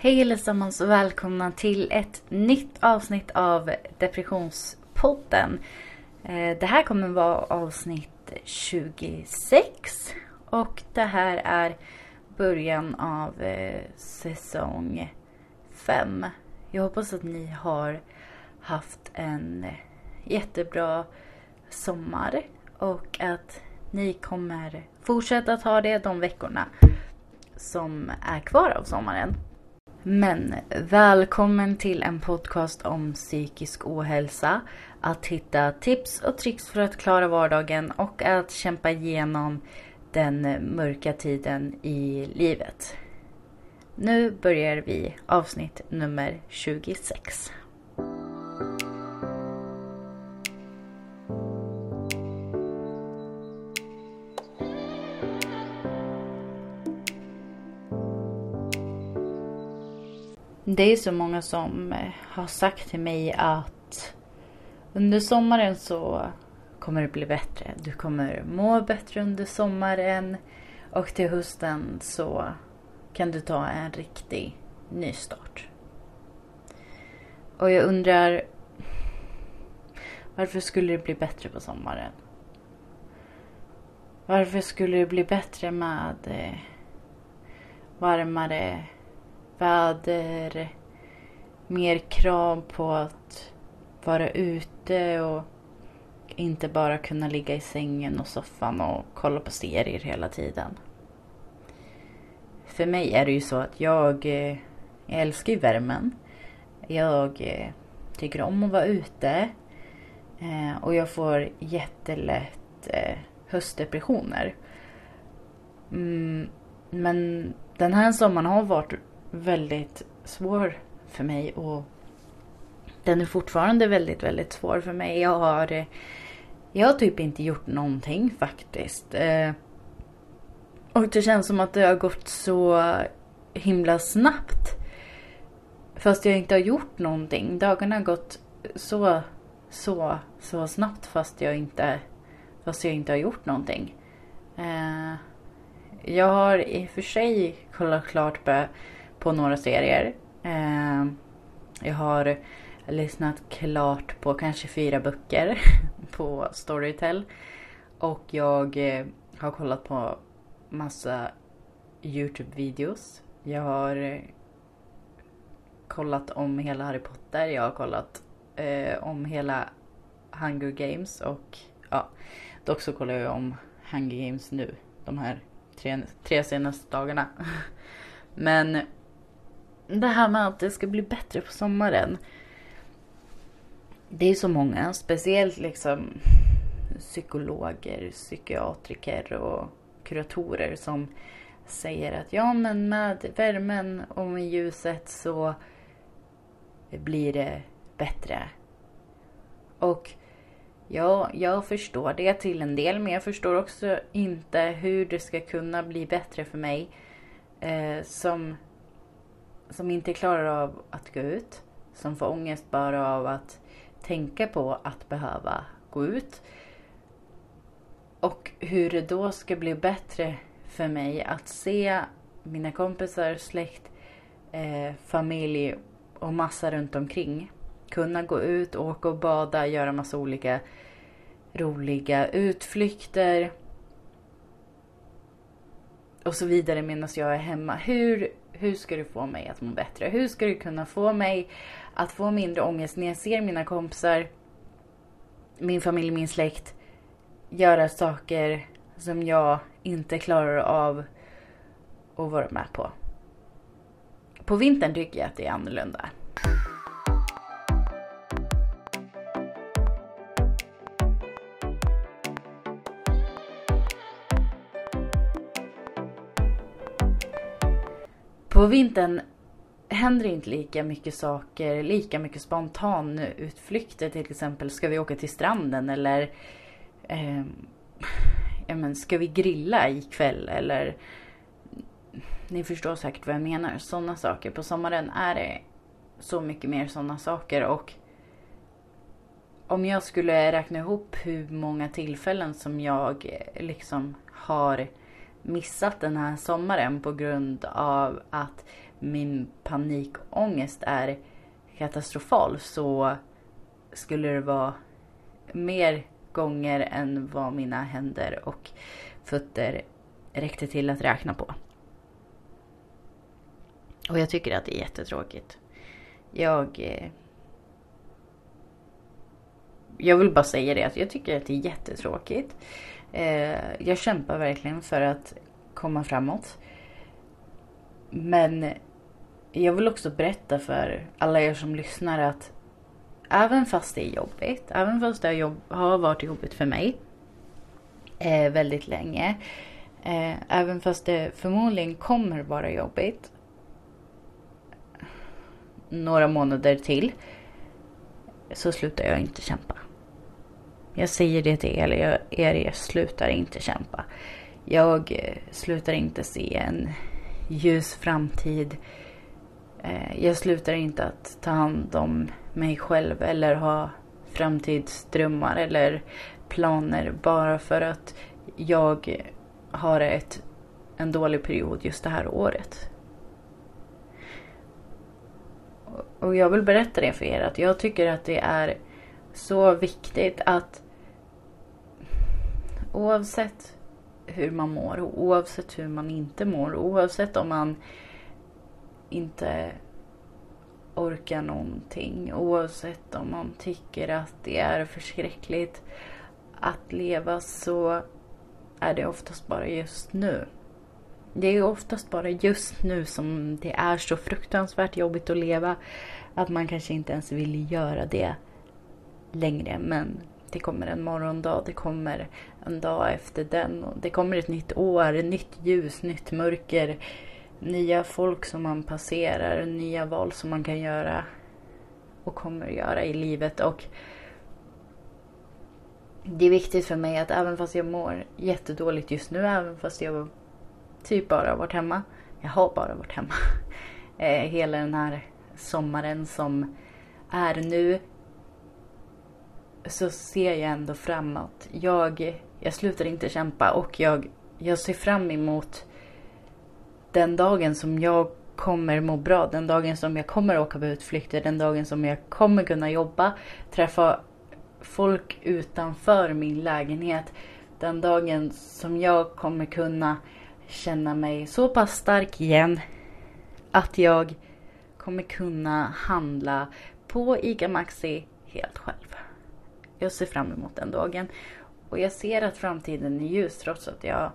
Hej allesammans och välkomna till ett nytt avsnitt av Depressionspodden. Eh, det här kommer vara avsnitt 26 och det här är början av eh, säsong 5. Jag hoppas att ni har haft en jättebra sommar och att ni kommer fortsätta att ha det de veckorna som är kvar av sommaren. Men välkommen till en podcast om psykisk ohälsa. Att hitta tips och tricks för att klara vardagen och att kämpa igenom den mörka tiden i livet. Nu börjar vi avsnitt nummer 26. Det är så många som eh, har sagt till mig att under sommaren så kommer det bli bättre. Du kommer må bättre under sommaren och till hösten så kan du ta en riktig nystart. Och jag undrar varför skulle det bli bättre på sommaren? Varför skulle det bli bättre med eh, varmare väder, mer krav på att vara ute och inte bara kunna ligga i sängen och soffan och kolla på serier hela tiden. För mig är det ju så att jag, eh, jag älskar ju värmen. Jag eh, tycker om att vara ute. Eh, och jag får jättelätt höstdepressioner. Mm, men den här sommaren har varit väldigt svår för mig och den är fortfarande väldigt, väldigt svår för mig. Jag har, eh, jag har typ inte gjort någonting faktiskt. Eh, och det känns som att det har gått så himla snabbt. Fast jag inte har gjort någonting. Dagarna har gått så, så, så snabbt fast jag inte, fast jag inte har gjort någonting. Eh, jag har i och för sig kollat klart på på några serier. Eh, jag har lyssnat klart på kanske fyra böcker på Storytel. Och jag eh, har kollat på massa Youtube-videos. Jag har eh, kollat om hela Harry Potter. Jag har kollat eh, om hela Hunger Games och ja, dock så kollar jag om Hunger Games nu. De här tre, tre senaste dagarna. Men det här med att det ska bli bättre på sommaren. Det är så många, speciellt liksom psykologer, psykiatriker och kuratorer som säger att ja men med värmen och med ljuset så blir det bättre. Och ja, jag förstår det till en del men jag förstår också inte hur det ska kunna bli bättre för mig eh, som som inte klarar av att gå ut. Som får ångest bara av att tänka på att behöva gå ut. Och hur det då ska bli bättre för mig att se mina kompisar, släkt, eh, familj och massa runt omkring. Kunna gå ut, åka och bada, göra massa olika roliga utflykter. Och så vidare medan jag är hemma. Hur hur ska du få mig att må bättre? Hur ska du kunna få mig att få mindre ångest när jag ser mina kompisar, min familj, min släkt göra saker som jag inte klarar av att vara med på? På vintern tycker jag att det är annorlunda. På vintern händer inte lika mycket saker, lika mycket spontan utflykter till exempel. Ska vi åka till stranden eller eh, ja, men, ska vi grilla ikväll eller ni förstår säkert vad jag menar. Sådana saker. På sommaren är det så mycket mer sådana saker och om jag skulle räkna ihop hur många tillfällen som jag eh, liksom har missat den här sommaren på grund av att min panikångest är katastrofal så skulle det vara mer gånger än vad mina händer och fötter räckte till att räkna på. Och jag tycker att det är jättetråkigt. Jag... Eh, jag vill bara säga det att jag tycker att det är jättetråkigt. Eh, jag kämpar verkligen för att komma framåt. Men jag vill också berätta för alla er som lyssnar att även fast det är jobbigt, även fast det har, varit jobbigt för mig eh, väldigt länge, eh, även fast det förmodligen kommer vara jobbigt några månader till så slutar jag inte kämpa. Jag säger det till er, er, jag slutar inte kämpa. Jag eh, slutar inte se en ljus framtid. Eh, jag slutar inte att ta hand om mig själv eller ha framtidsdrömmar eller planer bara för att jag har ett, en dålig period just det här året. Och jag vill berätta det för er att jag tycker att det är så viktigt att oavsett hur man mår och oavsett hur man inte mår oavsett om man inte orkar någonting oavsett om man tycker att det är förskräckligt att leva så är det oftast bara just nu. Det är oftast bara just nu som det är så fruktansvärt jobbigt att leva att man kanske inte ens vill göra det längre. Men det kommer en morgondag, det kommer en dag efter den. Och det kommer ett nytt år, nytt ljus, nytt mörker. Nya folk som man passerar, nya val som man kan göra och kommer göra i livet. Och det är viktigt för mig att även fast jag mår jättedåligt just nu, även fast jag typ bara varit hemma. Jag har bara varit hemma. Eh, hela den här sommaren som är nu så ser jag ändå framåt. Jag, jag slutar inte kämpa och jag, jag ser fram emot den dagen som jag kommer må bra. Den dagen som jag kommer åka på utflykter. Den dagen som jag kommer kunna jobba. Träffa folk utanför min lägenhet. Den dagen som jag kommer kunna känna mig så pass stark igen att jag kommer kunna handla på ICA Maxi helt själv. Jag ser fram emot den dagen. Och jag ser att framtiden är ljus trots att jag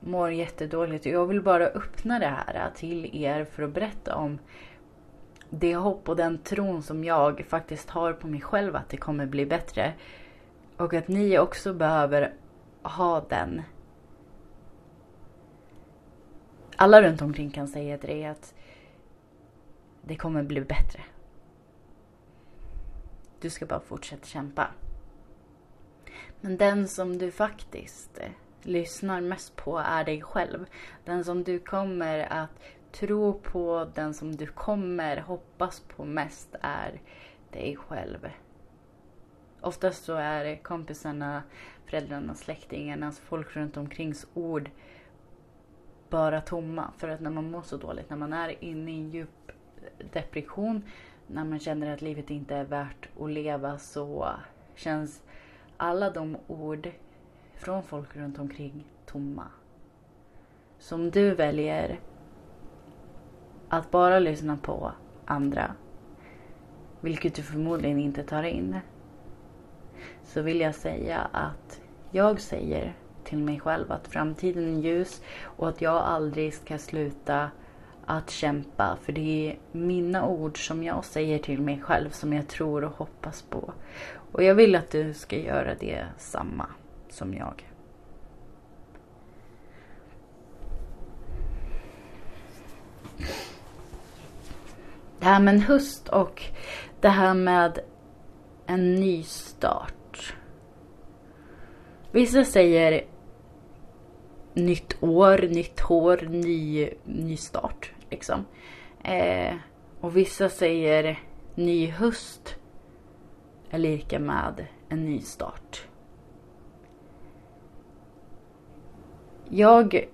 mår jättedåligt. Och jag vill bara öppna det här till er för att berätta om det hopp och den tron som jag faktiskt har på mig själv att det kommer bli bättre. Och att ni också behöver ha den alla runt omkring kan säga till dig att det kommer bli bättre. Du ska bara fortsätta kämpa. Men den som du faktiskt eh, lyssnar mest på är dig själv. Den som du kommer att tro på, den som du kommer hoppas på mest är dig själv. Oftast så är kompisarna, föräldrarna, släktingarnas, folk runt omkrings ord bara tomma. För att när man mår så dåligt, när man är inne i en djup depression, när man känner att livet inte är värt att leva så känns alla de ord från folk runt omkring tomma. Som du väljer att bara lyssna på andra, vilket du förmodligen inte tar in, så vill jag säga att jag säger till mig själv att framtiden är ljus och att jag aldrig ska sluta att kämpa. För det är mina ord som jag säger till mig själv som jag tror och hoppas på. Och jag vill att du ska göra det samma som jag. Det här med en höst och det här med en ny start. Vissa säger nytt år, nytt hår, ny, ny start. Liksom. Eh, och vissa säger ny höst är lika med en ny start. Jag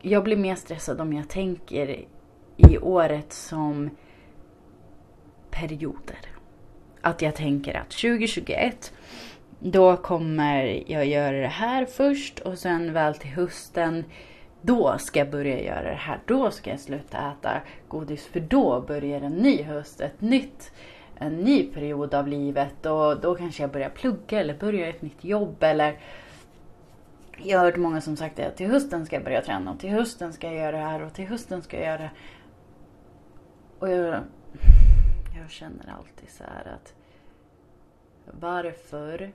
jag blir mer stressad om jag tänker i året som perioder. Att jag tänker att 2021 då kommer jag göra det här först och sen väl till hösten då ska jag börja göra det här. Då ska jag sluta äta godis för då börjar en ny höst, ett nytt, en ny period av livet och då kanske jag börjar plugga eller börjar ett nytt jobb eller jag har hört många som sagt att till hösten ska jag börja träna och till hösten ska jag göra det här och till hösten ska jag göra det. Och jag, jag känner alltid så här att varför,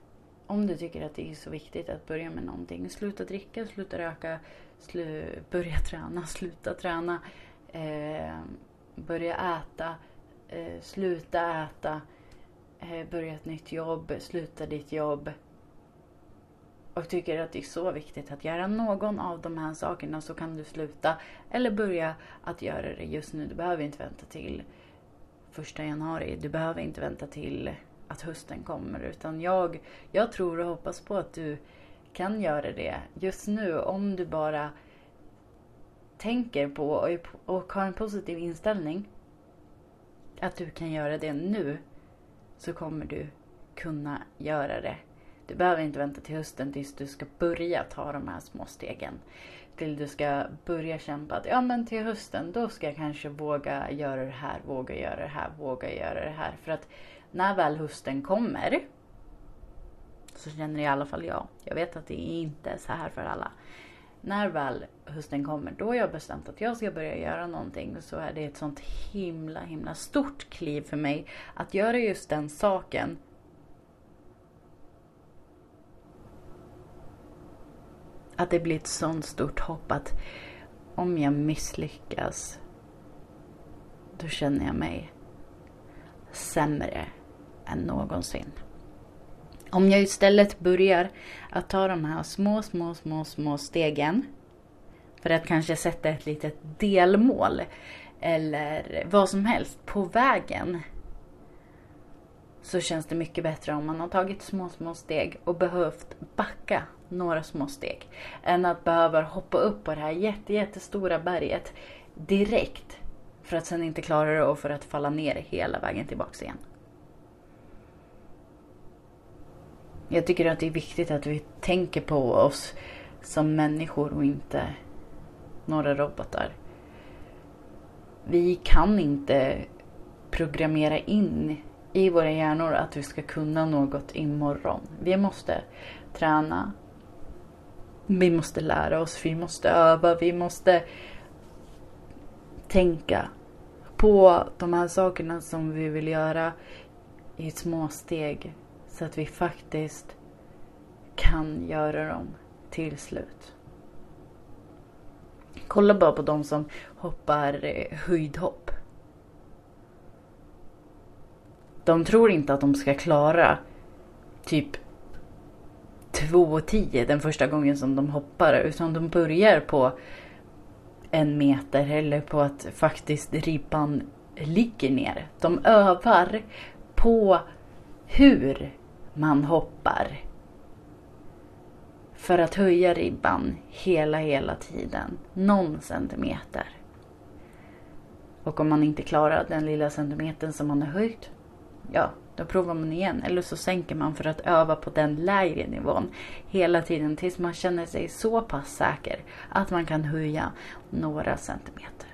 om du tycker att det är så viktigt att börja med någonting, sluta dricka, sluta röka, slu, börja träna, sluta träna, eh, börja äta, eh, sluta äta, eh, börja ett nytt jobb, sluta ditt jobb och tycker att det är så viktigt att göra någon av de här sakerna så kan du sluta eller börja att göra det just nu. Du behöver inte vänta till första januari. Du behöver inte vänta till att hösten kommer utan jag, jag tror och hoppas på att du kan göra det just nu om du bara tänker på och, och har en positiv inställning att du kan göra det nu så kommer du kunna göra det du behöver inte vänta till hösten tills du ska börja ta de här små stegen. Till du ska börja kämpa att ja men till hösten då ska jag kanske våga göra det här, våga göra det här, våga göra det här. För att när väl hösten kommer så känner i alla fall jag. Jag vet att det inte är så här för alla. När väl hösten kommer, då har jag bestämt att jag ska börja göra någonting. Så är det ett sånt himla, himla stort kliv för mig att göra just den saken att det blir ett sånt stort hopp att om jag misslyckas då känner jag mig sämre än någonsin. Om jag istället börjar att ta de här små, små, små, små stegen för att kanske sätta ett litet delmål eller vad som helst på vägen så känns det mycket bättre om man har tagit små, små steg och behövt backa några små steg. Än att behöva hoppa upp på det här jätte, jättestora berget direkt för att sen inte klara det och för att falla ner hela vägen tillbaks igen. Jag tycker att det är viktigt att vi tänker på oss som människor och inte några robotar. Vi kan inte programmera in i våra hjärnor att vi ska kunna något imorgon. Vi måste träna. Vi måste lära oss, vi måste öva, vi måste tänka på de här sakerna som vi vill göra i små steg så att vi faktiskt kan göra dem till slut. Kolla bara på de som hoppar eh, höjdhopp. De tror inte att de ska klara typ 2,10 den första gången som de hoppar utan de börjar på en meter eller på att faktiskt ribban ligger ner. De övar på hur man hoppar. För att höja ribban hela, hela tiden. Någon centimeter. Och om man inte klarar den lilla centimetern som man har höjt, ja, då provar man igen. Eller så sänker man för att öva på den lägre nivån hela tiden tills man känner sig så pass säker att man kan höja några centimeter.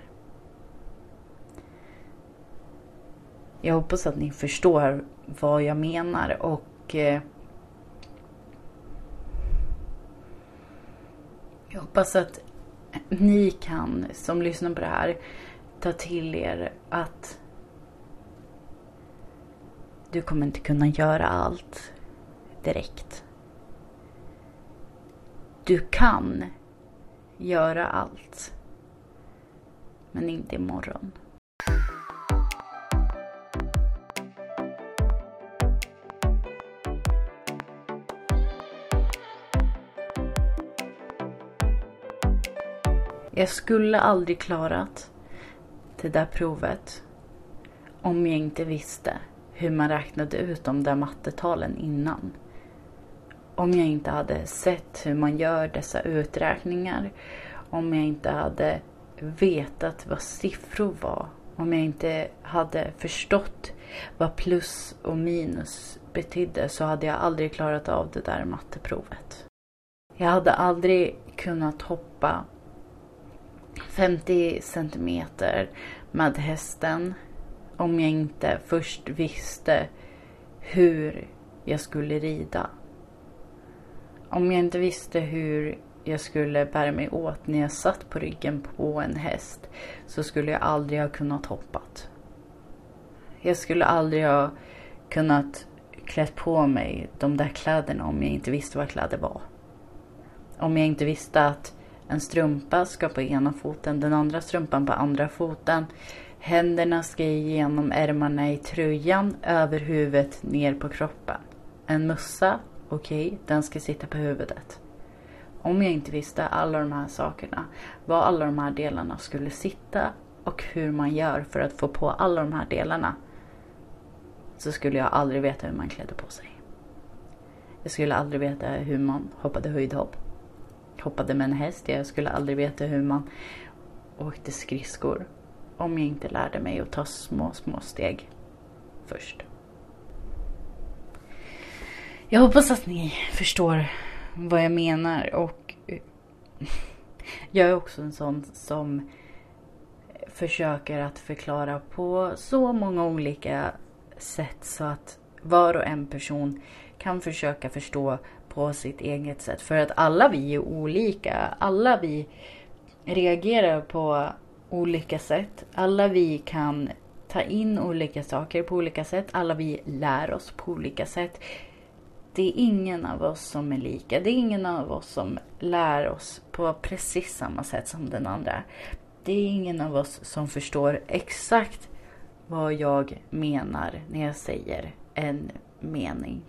Jag hoppas att ni förstår vad jag menar och eh, jag hoppas att ni kan, som lyssnar på det här, ta till er att du kommer inte kunna göra allt direkt. Du kan göra allt. Men inte imorgon. Jag skulle aldrig klarat det där provet om jag inte visste hur man räknade ut de där mattetalen innan. Om jag inte hade sett hur man gör dessa uträkningar. om jag inte hade vetat vad siffror var. Om jag inte hade förstått vad plus och minus betydde så hade jag aldrig klarat av det där matteprovet. Jag hade aldrig kunnat hoppa 50 centimeter med hästen om jag inte först visste hur jag skulle rida. Om jag inte visste hur jag skulle bära mig åt när jag satt på ryggen på en häst så skulle jag aldrig ha kunnat hoppat. Jag skulle aldrig ha kunnat klätt på mig de där kläderna om jag inte visste vad kläder var. Om jag inte visste att en strumpa ska på ena foten, den andra strumpan på andra foten. Händerna ska igenom ärmarna i tröjan, över huvudet, ner på kroppen. En mössa, okej, okay, den ska sitta på huvudet. Om jag inte visste alla de här sakerna, var alla de här delarna skulle sitta och hur man gör för att få på alla de här delarna så skulle jag aldrig veta hur man klädde på sig. Jag skulle aldrig veta hur man hoppade höjdhopp. Hoppade med en häst. Jag skulle aldrig veta hur man åkte skridskor. Om jag inte lärde mig att ta små, små steg först. Jag hoppas att ni förstår vad jag menar och eh, jag är också en sån som försöker att förklara på så många olika sätt så att var och en person kan försöka förstå på sitt eget sätt. För att alla vi är olika. Alla vi reagerar på olika sätt. Alla vi kan ta in olika saker på olika sätt. Alla vi lär oss på olika sätt. Det är ingen av oss som är lika. Det är ingen av oss som lär oss på precis samma sätt som den andra. Det är ingen av oss som förstår exakt vad jag menar när jag säger en mening.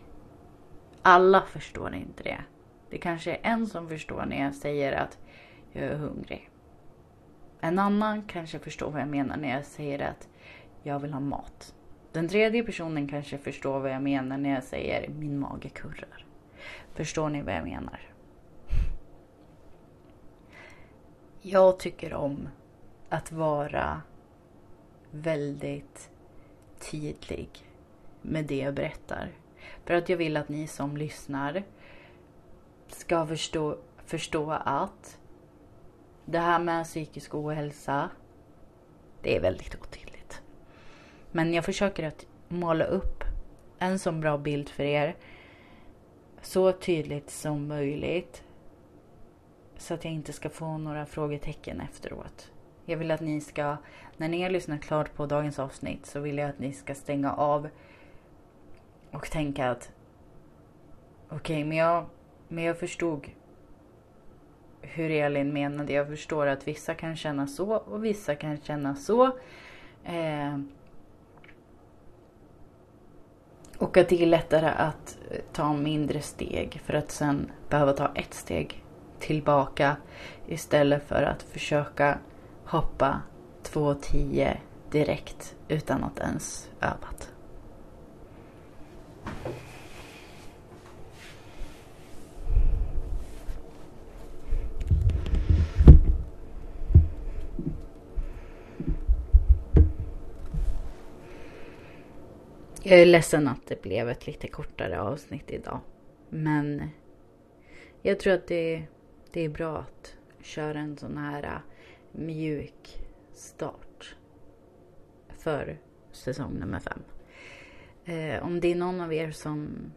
Alla förstår inte det. Det kanske är en som förstår när jag säger att jag är hungrig. En annan kanske förstår vad jag menar när jag säger att jag vill ha mat. Den tredje personen kanske förstår vad jag menar när jag säger min mage kurrar. Förstår ni vad jag menar? Jag tycker om att vara väldigt tydlig med det jag berättar. För att jag vill att ni som lyssnar ska förstå, förstå att det här med psykisk ohälsa, det är väldigt otydligt. Men jag försöker att måla upp en sån bra bild för er så tydligt som möjligt så att jag inte ska få några frågetecken efteråt. Jag vill att ni ska, när ni har lyssnat klart på dagens avsnitt så vill jag att ni ska stänga av och tänka att okej, okay, men, jag, men jag förstod hur Elin menade. Jag förstår att vissa kan känna så och vissa kan känna så. Eh, och att det är lättare att eh, ta mindre steg för att sen behöva ta ett steg tillbaka istället för att försöka hoppa 2,10 direkt utan att ens övat. Jag är ledsen att det blev ett lite kortare avsnitt idag. Men jag tror att det, det är bra att köra en sån här äh, mjuk start för säsong nummer fem. Eh, om det är någon av er som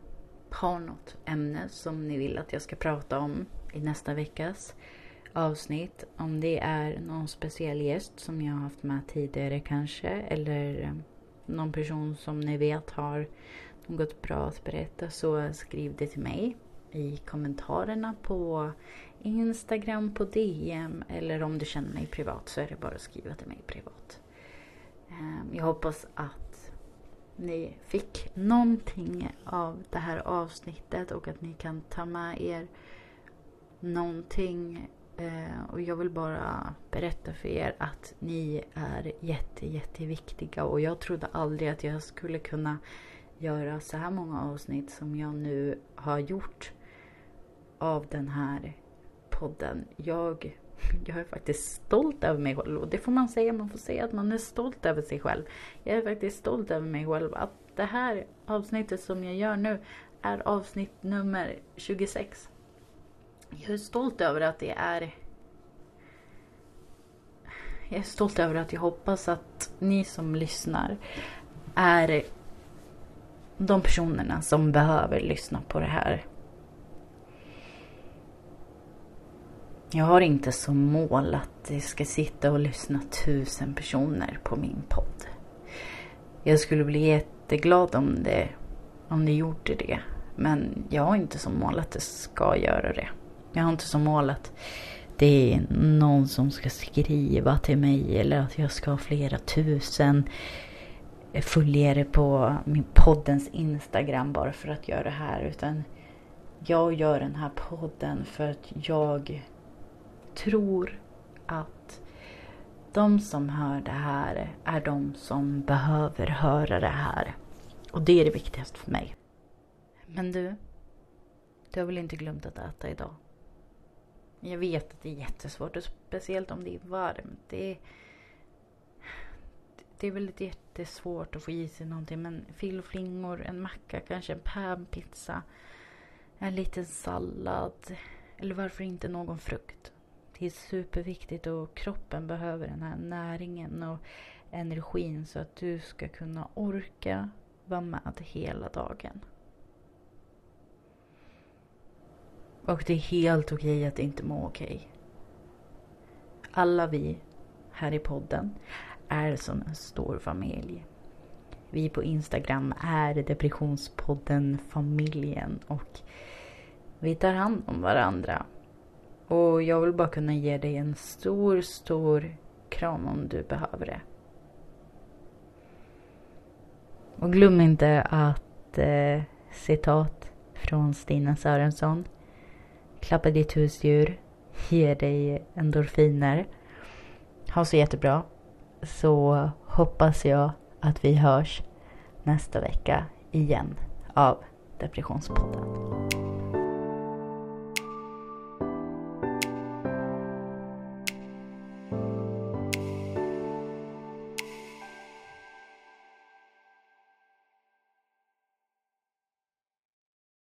har något ämne som ni vill att jag ska prata om i nästa veckas avsnitt. Om det är någon speciell gäst som jag har haft med tidigare kanske. Eller eh, någon person som ni vet har något bra att berätta så skriv det till mig i kommentarerna på Instagram, på DM eller om du känner mig privat så är det bara att skriva till mig privat. Ehm, jag hoppas att ni fick någonting av det här avsnittet och att ni kan ta med er någonting. Eh, och jag vill bara berätta för er att ni är jätte, jätteviktiga och jag trodde aldrig att jag skulle kunna göra så här många avsnitt som jag nu har gjort av den här podden. Jag, jag är faktiskt stolt över mig själv. Och det får man säga, man får säga att man är stolt över sig själv. Jag är faktiskt stolt över mig själv. Att det här avsnittet som jag gör nu är avsnitt nummer 26. Jag är stolt över att det är... Jag är stolt över att jag hoppas att ni som lyssnar är de personerna som behöver lyssna på det här. Jag har inte som mål att det ska sitta och lyssna tusen personer på min podd. Jag skulle bli jätteglad om det, om det gjorde det. Men jag har inte som mål att det ska göra det. Jag har inte som mål att det är någon som ska skriva till mig eller att jag ska ha flera tusen följare på min poddens Instagram bara för att göra det här. Utan jag gör den här podden för att jag tror att de som hör det här är de som behöver höra det här. Och det är det viktigaste för mig. Men du, du har väl inte glömt att äta idag? Jag vet att det är jättesvårt, och speciellt om det är varmt. Det är, det är väl jättesvårt att få i sig någonting. Men fillflingor, en macka, kanske en panpizza, en liten sallad. Eller varför inte någon frukt? Det är superviktigt och kroppen behöver den här näringen och energin så att du ska kunna orka vara med hela dagen. Och det är helt okej att inte må okej. Alla vi här i podden är som en stor familj. Vi på Instagram är Depressionspodden Familjen och vi tar hand om varandra. Och jag vill bara kunna ge dig en stor, stor kram om du behöver det. Och glöm inte att eh, citat från Stina Sörensson. Klappa ditt husdjur, ge dig endorfiner. Ha så jättebra. Så hoppas jag att vi hörs nästa vecka igen av Depressionspodden.